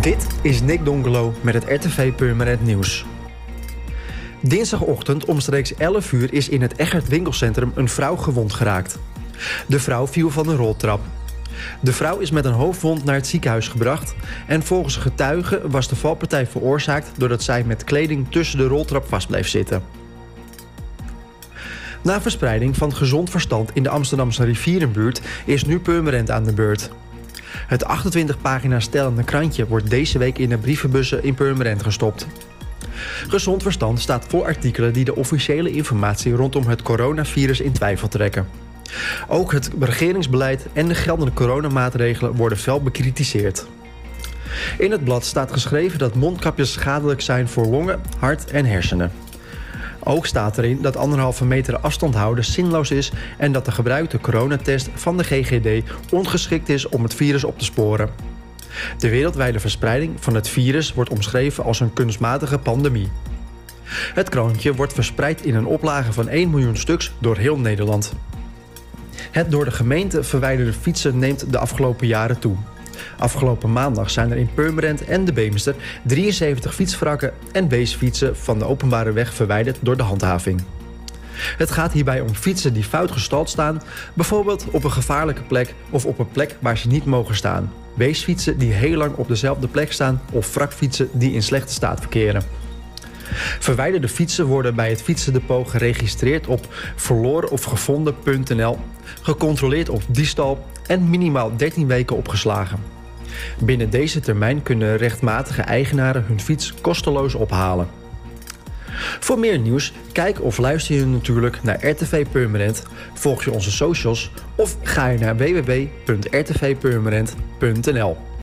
Dit is Nick Donkelo met het RTV Purmerend Nieuws. Dinsdagochtend omstreeks 11 uur is in het Egert winkelcentrum een vrouw gewond geraakt. De vrouw viel van een roltrap. De vrouw is met een hoofdwond naar het ziekenhuis gebracht en volgens getuigen was de valpartij veroorzaakt doordat zij met kleding tussen de roltrap vast bleef zitten. Na verspreiding van gezond verstand in de Amsterdamse rivierenbuurt is nu Purmerend aan de beurt. Het 28 pagina's stellende krantje wordt deze week in de brievenbussen in Purmerend gestopt. Gezond Verstand staat voor artikelen die de officiële informatie rondom het coronavirus in twijfel trekken. Ook het regeringsbeleid en de geldende coronamaatregelen worden fel bekritiseerd. In het blad staat geschreven dat mondkapjes schadelijk zijn voor longen, hart en hersenen. Ook staat erin dat anderhalve meter afstand houden zinloos is en dat de gebruikte coronatest van de GGD ongeschikt is om het virus op te sporen. De wereldwijde verspreiding van het virus wordt omschreven als een kunstmatige pandemie. Het kroontje wordt verspreid in een oplage van 1 miljoen stuks door heel Nederland. Het door de gemeente verwijderde fietsen neemt de afgelopen jaren toe. Afgelopen maandag zijn er in Purmerend en de Beemster 73 fietsvrakken en weesfietsen van de openbare weg verwijderd door de handhaving. Het gaat hierbij om fietsen die fout gestald staan, bijvoorbeeld op een gevaarlijke plek of op een plek waar ze niet mogen staan. Weesfietsen die heel lang op dezelfde plek staan of wrakfietsen die in slechte staat verkeren. Verwijderde fietsen worden bij het fietsendepot geregistreerd op verloren of gevonden.nl, gecontroleerd op diefstal en minimaal 13 weken opgeslagen. Binnen deze termijn kunnen rechtmatige eigenaren hun fiets kosteloos ophalen. Voor meer nieuws, kijk of luister je natuurlijk naar RTV Permanent, volg je onze socials of ga je naar www.rtvpermanent.nl.